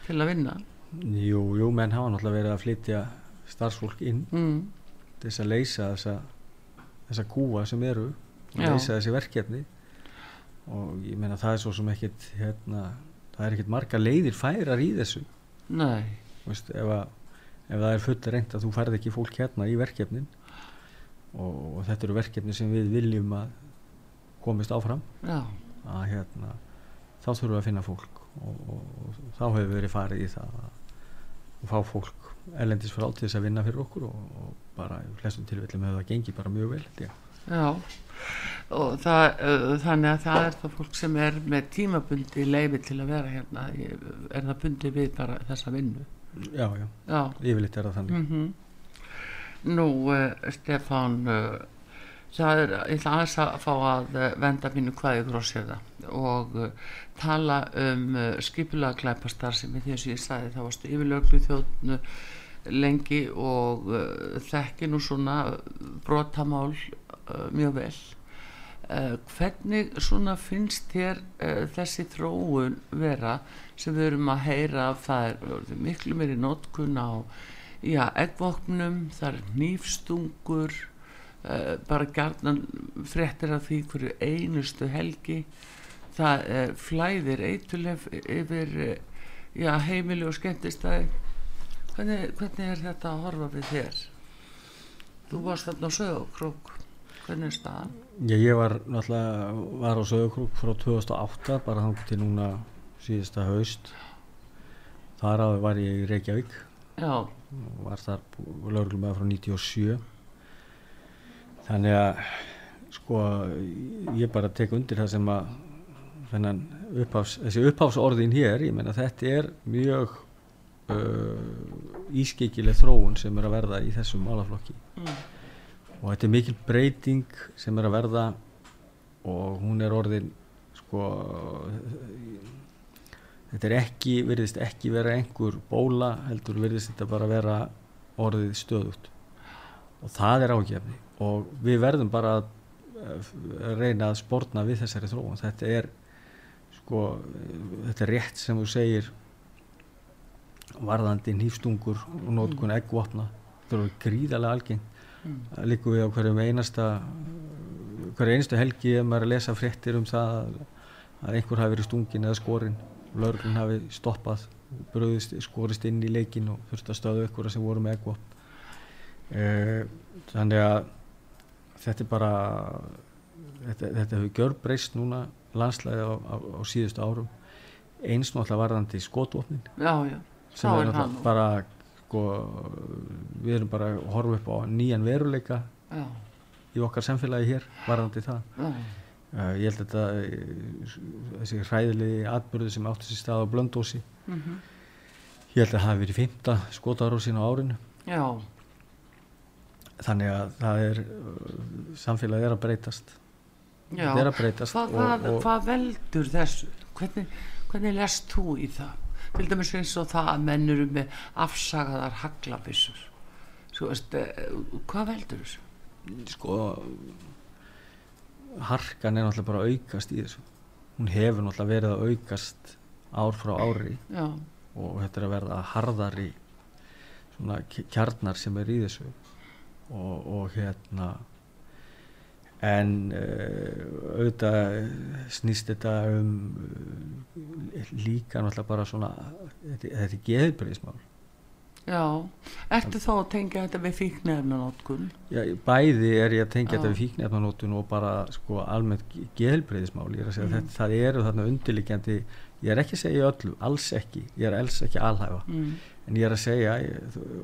til að vinna?
Jú, jú, menn hafa náttúrulega verið að flytja starfsfólk inn
mm.
þess að leysa þessa, þessa kúa sem eru leysa þessi verkefni og ég meina það er svo sem ekkit hérna, það er ekkit marga leiðir færar í þessu. Veist, ef, að, ef það er full reynd að þú færð ekki fólk hérna í verkefnin og, og þetta eru verkefni sem við viljum að komist áfram
já,
að hérna, þá þurfum við að finna fólk og, og, og þá hefur verið farið í það að, fá fólk ellendis frá til þess að vinna fyrir okkur og, og bara í flestum tilfellum hefur það gengið bara mjög vel ég.
Já. Og það, uh, þannig að það er það fólk sem er með tímabundi leifi til að vera hérna. Er það bundi við bara þessa vinnu?
Já, já,
já,
yfirleitt er það þannig.
Mm Nú, uh, Stefán, uh, það er, ég ætla aðeins að fá að uh, venda mínu hvaði grósjöða og uh, tala um uh, skipulega glæpastar sem í því að ég sagði það varstu yfirlöglu þjóðnu lengi og þekki nú svona brotamál mjög vel. Uh, hvernig svona finnst þér uh, þessi þróun vera sem við erum að heyra? Það er miklu meiri notkun á það er nýfstungur bara gjarnan fréttir af því hverju einustu helgi. Það uh, flæðir eitulef yfir já, heimili og skemmtistæði. Hvernig, hvernig er þetta að horfa við þér? Þú varst þarna á sögokrók hvernig er staðan?
Já, ég var náttúrulega var á Söðukrúk frá 2008 bara þannig til núna síðasta haust. Þar áður var ég í Reykjavík.
Já,
var þar lögreglum með frá 97 þannig að sko ég bara tek undir það sem að þennan upphafs, þessi upphafsorðin hér, ég meina þetta er mjög uh, ískikileg þróun sem er að verða í þessum málaflokki.
Mm.
Og þetta er mikil breyting sem er að verða og hún er orðin sko þetta er ekki, virðist ekki vera einhver bóla, heldur virðist þetta bara vera orðið stöðut og það er ágefni og við verðum bara að reyna að sportna við þessari þróun. Þetta er sko, þetta er rétt sem þú segir varðandi nýfstungur og nótkun eggvopna. Þetta er gríðarlega algengt
Mm.
liggur við á hverjum einasta hverju einstu helgi ef maður er að lesa fréttir um það að, einhver hafi verið stungin eða skorinn. Lögreglun hafi stoppað bröðist, skorist inn í leikin og þurft að stöðu einhverja sem voru með eggvopn eh, þannig að þetta er bara þetta, þetta hefur gjörbreyst núna landslæði á, á, á síðustu árum. Eins náttúrulega varðandi skotvopnin.
Já, já,
sem
þá
er
hann
bara sko, við erum bara að horfa upp á nýjan veruleika
já,
í okkar samfélagi hér varðandi það.
Já,
uh, ég held að þetta eh, þessi hræðilegi atbyrði sem átti sér stað á blöndósi
mm
ég held að það hafi verið fymta skotarósin á árinu.
Já,
þannig að það er samfélagið er að breytast.
Já.
þetta er að breytast
hvað,
og,
hvað,
og,
hvað veldur þessu? Hvernig, hvernig lest þú í það til dæmis eins og það að menn eru með afsagaðar haglabissur svo veist eh, hvað veldur þessu?
Sko harkan er náttúrulega bara aukast í þessu. Hún hefur náttúrulega verið að aukast ár frá ári.
Já,
og þetta er að verða harðari svona kjarnar sem er í þessu. Og, og hérna en uh, auðvitað snýst þetta um uh, líka náttúrulega bara svona þetta, þetta er geðbyrðismál
Já, ertu þá að tengja þetta við fíknefnanótkun?
Já, bæði er ég að tengja
Já.
þetta við fíknefnanótun og bara sko almennt geðbyrðismál ég er að segja
Mm.
þetta, það eru þarna undirliggjandi ég er ekki að segja öllu, alls ekki ég er alls ekki alhæfa
Mm.
En ég er að segja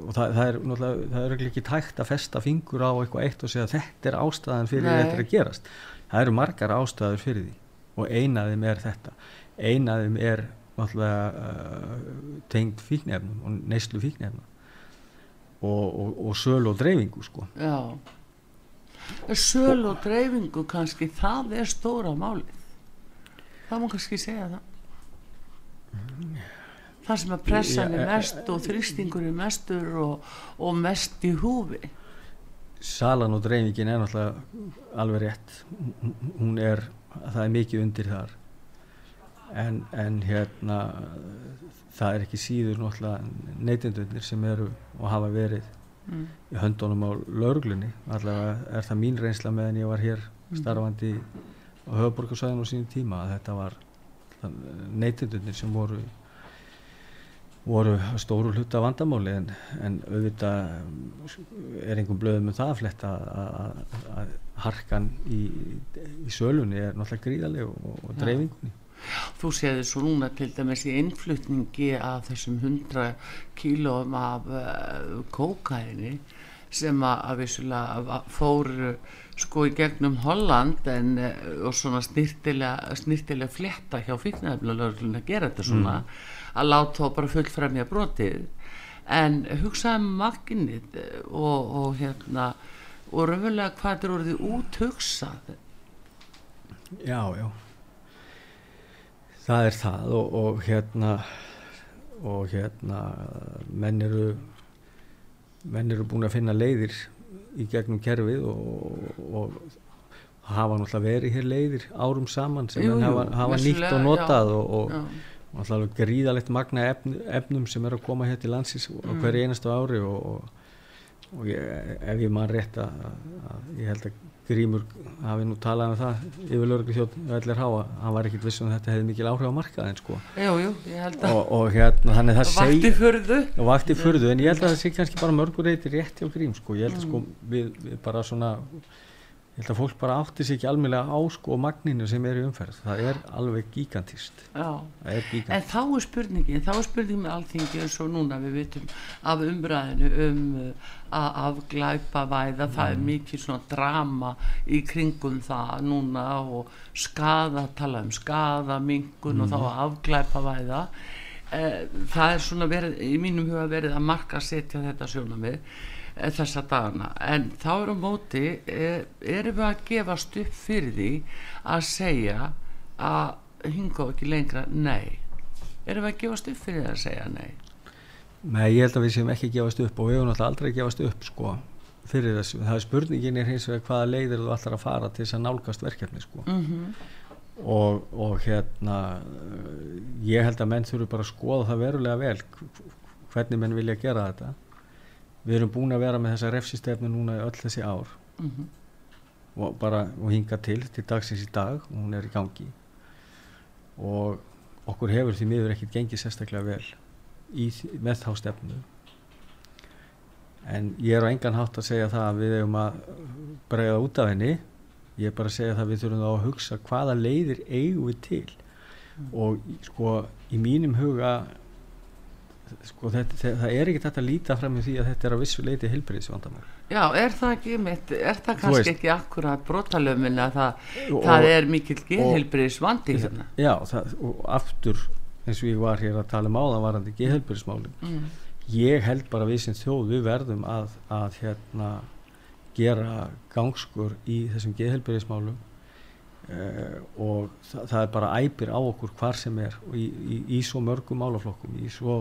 og það, það er náttúrulega er ekki tækt að festa fingur á eitthvað eitt og segja þetta er ástæðan fyrir
Nei.
þetta að gerast það eru margar ástæður fyrir því og eina af þeim er þetta eina af þeim er náttúrulega uh, tengd fíknefnum og neyslu fíknefna og, og, og sölu og dreifingu sko
Já. Söl og dreifingu kannski, það er stóra málið. Það má kannski segja það. Það sem að pressan er mest og þrýstingur er mestur og, og mest í húfi.
salan og dreifingin er náttúrulega alveg rétt Hún- er, það er mikið undir þar en, en hérna það er ekki síður náttúrulega neytendunir sem eru og hafa verið
Mm.
í höndunum á lauruglunni allavega er það mín reynsla meðan ég var hér starfandi á höfuborgarsvæðinu á sínum tíma að þetta var neytendunir sem voru voru stóru hluta vandamáli en, en auðvitað er einhver blöðum um það að fletta að, harkan í, í sölunni er náttúrulega gríðaleg og, og dreifingunni.
Þú séði svo núna til dæmis í innflutningi af þessum 100 kílóum af uh, kókaini sem að, að vissulega fór uh, sko í gegnum Holland en, uh, og svona snirtilega fletta hjá fíknæðaflöðurlun að gera þetta svona að láta þá bara fullfremja brotið. En hugsaði um magnið uh, og, og hérna og raunverulega hvað þetta er orðið út hugsað
Já, já. Það er það og, og hérna og hérna menn eru menn eru búin að finna leiðir í gegnum kerfið og, og hafa náttúrulega verið hér leiðir árum saman sem
Jú, jú,
hafa, hafa nýtt og notað og, og,
Já.
Og náttúrulega gríðalegt magna efn, efnum sem er að koma hér til landsins á
Mm.
hverju einastu ári og, og, og ég, ef ég man rétt að, að ég held að Grímur hafi nú talað um það yfir lögreglu þjótt öllir háa, hann var ekkit viss um að þetta hefði mikil áhrif á markaðin sko.
Jú, jú, ég held að
og, og hérna þannig það
vakti
seg
furðu.
Og vakti furðu en ég held að það sé kannski bara mörgur reyti rétt hjá Grím sko, ég held að sko
Mm.
við, við bara svona ég held að fólk bara átti sig ekki almennilega á sko magninu sem er í umferð, það er alveg gigantist, er
En þá er spurningin, þá er spurningin með alþingi eins og núna við vitum af umræðinu um uh, að afglæpa væða, það er mikið svona drama í kringum það núna og skaða, tala um skaða, mingun og þá að afglæpa væða. Eh, það er svona verið, í mínum huga verið að marka setja þetta sjónamið þessa dagana. En þá er á móti eh, erum við að gefast upp fyrir því að segja að hinga ekki lengra nei. Erum við að gefast upp fyrir því að segja nei?
Nei, ég held að við séum ekki að gefast upp og við höfum náttúrulega aldrei að gefast upp sko fyrir þessu, það er spurningin er hins vegar hvaða leiðir þú ætlar að fara til þess að nálgast verkefni sko.
Mm
og, og hérna ég held að menn þurfu bara að skoða það verulega vel hv- hvernig menn vilja gera þetta við erum búin að vera með þessa refsistefnu núna í öll þessi ár.
-hmm.
og bara og hinga til til dagsins í dag og hún er í gangi. Og okkur hefur því miður ekkert gengið sérstaklega vel í, með þá stefnu. En ég er á engan hátt að segja það að við eigum að bregða út af henni. Ég er bara að segja það að við þurfum að hugsa hvaða leiðir eigum við til. Og í- sko í mínum huga sko þetta, það er ekki þetta að líta fram í því að þetta er að vissu leiti heilbriðsvandamál
já, er það ekki mitt, er það kannski
veist.
ekki akkurat brotalöfin að það,
Og-
það er mikill geðheilbriðis vandi hérna
Já, það, og aftur eins og ég var hér að tala um áðan varandi geðhelbjörnsmálin.
mm.
Ég held bara við sem þjóð við verðum að, að hérna gera gangskur í þessum geðhelbjörnsmálum uh, og það, það er bara æpir á okkur hvar sem er í, í, í svo mörgum málaflokkum, í svo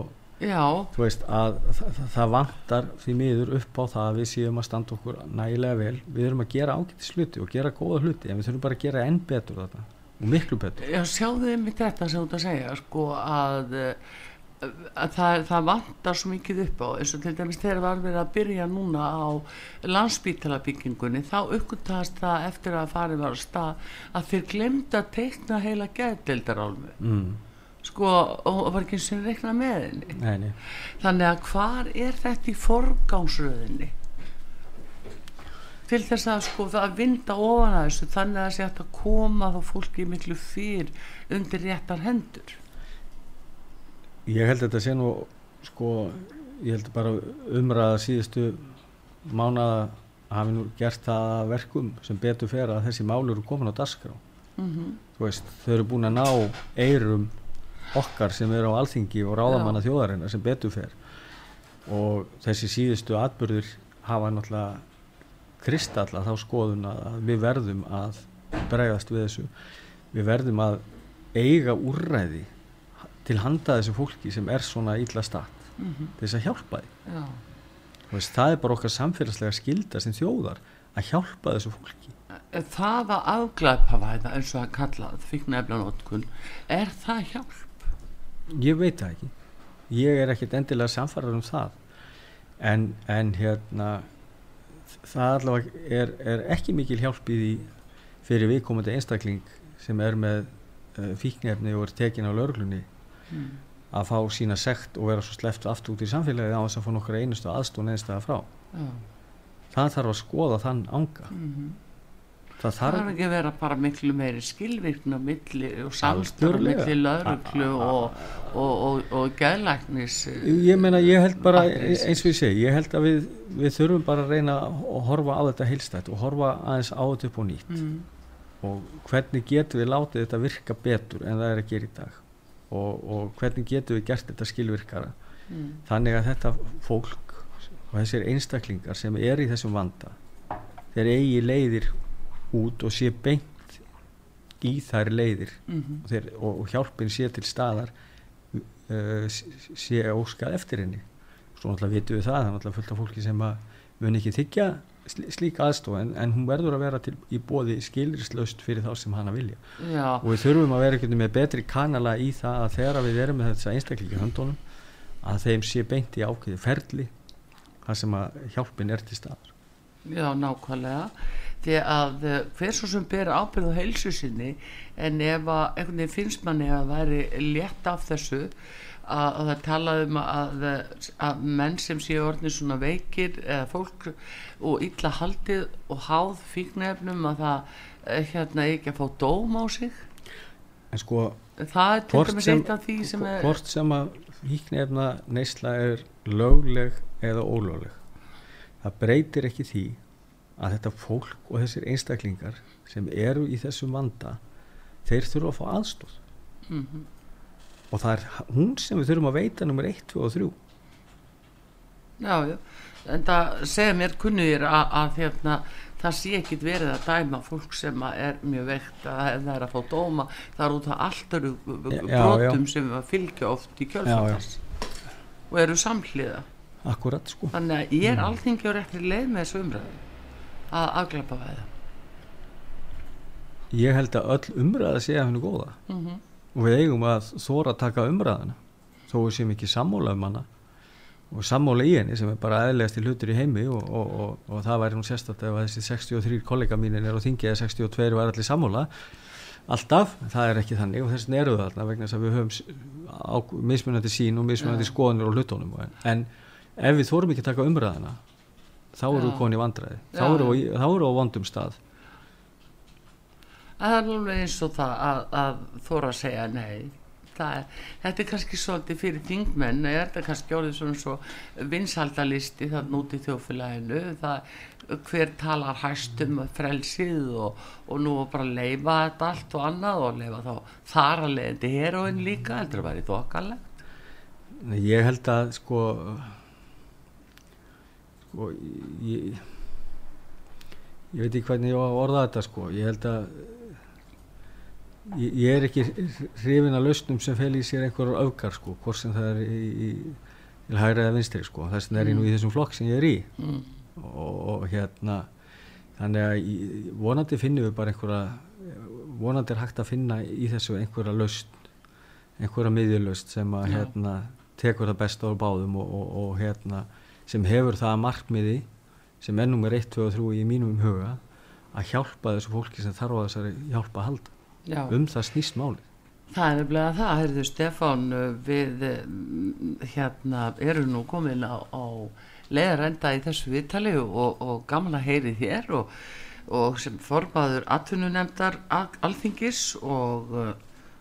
veist að það, það, vantar því miður upp á það að við séum að standa okkur nægilega vel. Við erum að gera ágætis hluti og gera góða hluti en við þurfum bara að gera enn betur þetta og miklu betur.
Já, sjáðu einmitt þetta sem þú að segja sko að að það, það vantar svo mikið upp á. Eins og til dæmis þegar var verið að byrja núna á landsbítalabyggingunni þá uppgötast það eftir að farið var á stað að þeir glemd að teikna heila geðdeildarálmu
mm.
Sko og, var ekki og reikna með henni.
Nei, nei.
þannig að hvar er þetta í forgánsröðinni til þess að sko það að vinda ofan að þessu þannig að það sé hægt að koma þá fólki miklu fyrr undir réttar hendur.
Ég held að þetta sé nú sko, ég held bara umræða síðustu mánaða hafi nú gert það að verkum sem betur fer að þessi mál eru komin á dagskrá.
Mm
þú veist, þau eru búin að ná eirum okkar sem eru á alþingi og ráðamanna þjóðarinnar sem betur fer. Og þessi síðustu atbyrður hafa náttúrulega kristalla þá skoðun að við verðum að bregðast við þessu. Við verðum að eiga úrræði til handa þessu fólki sem er svona illa statt
-hmm.
til þess að hjálpa því veist, það er bara okkar samfélagslega skilda sem þjóðar að hjálpa þessu fólki.
Það að afglæpa væða eins og að kalla fíkneflanótkun er það hjálp?
Ég veit það ekki. Ég er ekkert endilega samfarrar um það. En, en hérna það allavega er, er ekki mikil hjálp í því fyrir viðkomandi einstakling sem er með uh, fíknefni og er tekin á löglunni
Mm.
að fá sína sekt og vera svo sleppt aftur út í samfélagið á þess að fá nokkra einustu aðstún einstæða frá.
Já.
það þarf að skoða þann anga.
Mm
það
það
þarf
ekki að vera bara miklu meiri skilvirkna milli og samstarf
Algjörlega.
milli lauruglu og, og, og, og geðlæknis
Ég meina, ég held bara, eins og ég segi, ég held að við, við þurfum bara að reyna að horfa á þetta heilstætt og horfa aðeins á þetta upp og nýtt
mm.
og hvernig getum við látið þetta virka betur en það er að gera í dag og, og hvernig getum við gert þetta skilvirkara
Mm.
þannig að þetta fólk og þessir einstaklingar sem er í þessum vanda þeir eigi leiðir út og sé beint í þær leiðir.
Mm
og, þeir, og, og hjálpin sé til staðar uh, sé óskað eftir henni. Svo náttúrulega vitum við það það er náttúrulega fullt af fólki sem að mun ekki þykja sl- slík aðstof en, en hún verður að vera til, í bóði skilrislaust fyrir þá sem hana vilja.
Já,
og við þurfum að vera með betri kanala í það að þegar við erum með þessa einstaklingi höndunum að þeim sé beint í ákveði ferli þar sem að hjálpin er til staðar.
Já, nákvæmlega því að eh, hver svo sem ber ábyrð á heilsu sinni en ef að einhvern veginn finnst manni að væri létt af þessu að, að það talaði um að, að menn sem séu orðin svona veikir eða fólk og illa haldið og háð fíknefnum að það eh, hérna ekki að fá dóm á sig.
En sko
það er til dæmis eitt af því sem er
hvort sem að híknefna neysla er lögleg eða ólögleg það breytir ekki því að þetta fólk og þessir einstaklingar sem eru í þessum vanda þeir þurfa að fá aðstóð
mm
og það er hún sem við þurfum að veita nummer 1, 2 og 3
Já, já, en það segja mér kunnugir að, að hérna, það sé ekkit verið að dæma fólk sem er mjög veikt að það er að fá dóma. Það er út af allt eru
Já,
brotum
já.
sem fylgja oft í kjölfættas og eru samhliða.
Akkurat sko.
Þannig að ég er alþingi á réttri leið með þessu umræðu að afglæpa væða
ég held að öll umræða sé að henni góða.
Mm -hmm.
og við eigum að þóra að taka umræðana þó við séum ekki sammála um hana. Og sammála í henni sem er bara eðlegasti hlutur í heimi og, og, og, og það væri nú sérstætt ef að þessi 63 kollega mínir er á þingi eða 62 var allir sammála. Alltaf, það er ekki þannig og þess vegna eru það þarna vegna þess að við höfum mismunandi sín og mismunandi skoðanir og hlutunum. En, en ef við þórum ekki að taka umræðana þá erum
Já.
við komin í vandræði þá
já.
við, á vondum stað
Það er alveg eins og það að, að þóra að segja nei. Það Er, þetta er kannski svolítið fyrir þingmenn, er þetta kannski orðið svona svo vinsaldalisti þannig út í þjófélaginu, það, hver talar hæst um frelsið og, og nú bara leifa þetta allt og annað og leifa þá þar að leiðandi heroin líka, heldur að væri þokkalega.
Nei, ég held að sko sko ég, ég veit ekki hvernig ég á að orða þetta sko. Ég held að ég, ég er ekki hrifin að lausnum sem fel í sér einhverjar öfgar sko hvort sem það er í, í, hægra eða vinstri sko. Þess vegna er ég nú í þessum flokk sem ég er í.
Mm.
og, og hérna þannig að ég, vonandi finnum við bara einhverja vonandi er hægt að finna í þessu einhverja laust einhverja miðjulaust sem að hérna tekur það besta á báðum og, og, og hérna sem hefur það markmiði sem er nummer 1, 2 og 3 í mínum huga að hjálpa þessu fólki sem þarf á þessari hjálpa að halda
Já.
um það snýst máli
Það er nefnilega það, heyrðu Stefán, uh, við mm, hérna erum nú komin á, á leiðarenda í þessu viðtali og, og gaman að heyri þér og, og sem formaður atvinnunemdar alþingis og uh,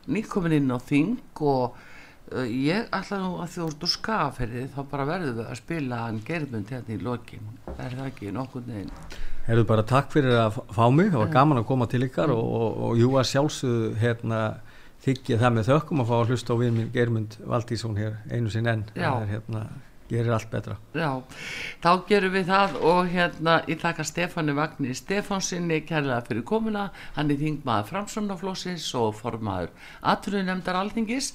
nýkomin inn á þing og ég ætla nú að þú ert úr skaferði þá bara verðum við að spila hann gerðmund hérna í lokin, er það ekki nokkurn veginn?
Herðu bara takk fyrir að fá mig, það var gaman að koma til ykkar og, og, og jú að sjálfsögðu hérna þykja það með þökkum að fá að hlusta á við minn Geirmund Valdísson hér einu sinn enn. Það er hérna, gerir allt betra.
Já, þá gerum við það og hérna ég þakka Stefáni Vagnir Stefánsinni kærlega fyrir komuna. Hann er þingmaður Framsvonaflósins og formaður Atrunemdar Alþingis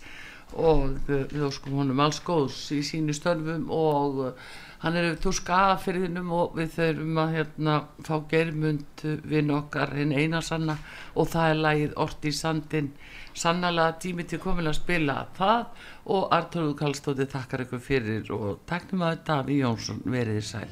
og við óskum honum alls góðs í sínu störfum og uh, hann er þú skafirðinum og við þurfum að hérna fá germund við okkar hinn eina sanna. Og það er lagið Ort í sandin sannlega tími til komin að spila það. Og Artur Kallstóti þakkar ykkur fyrir og taknum að Daví Jónsson veriði sæl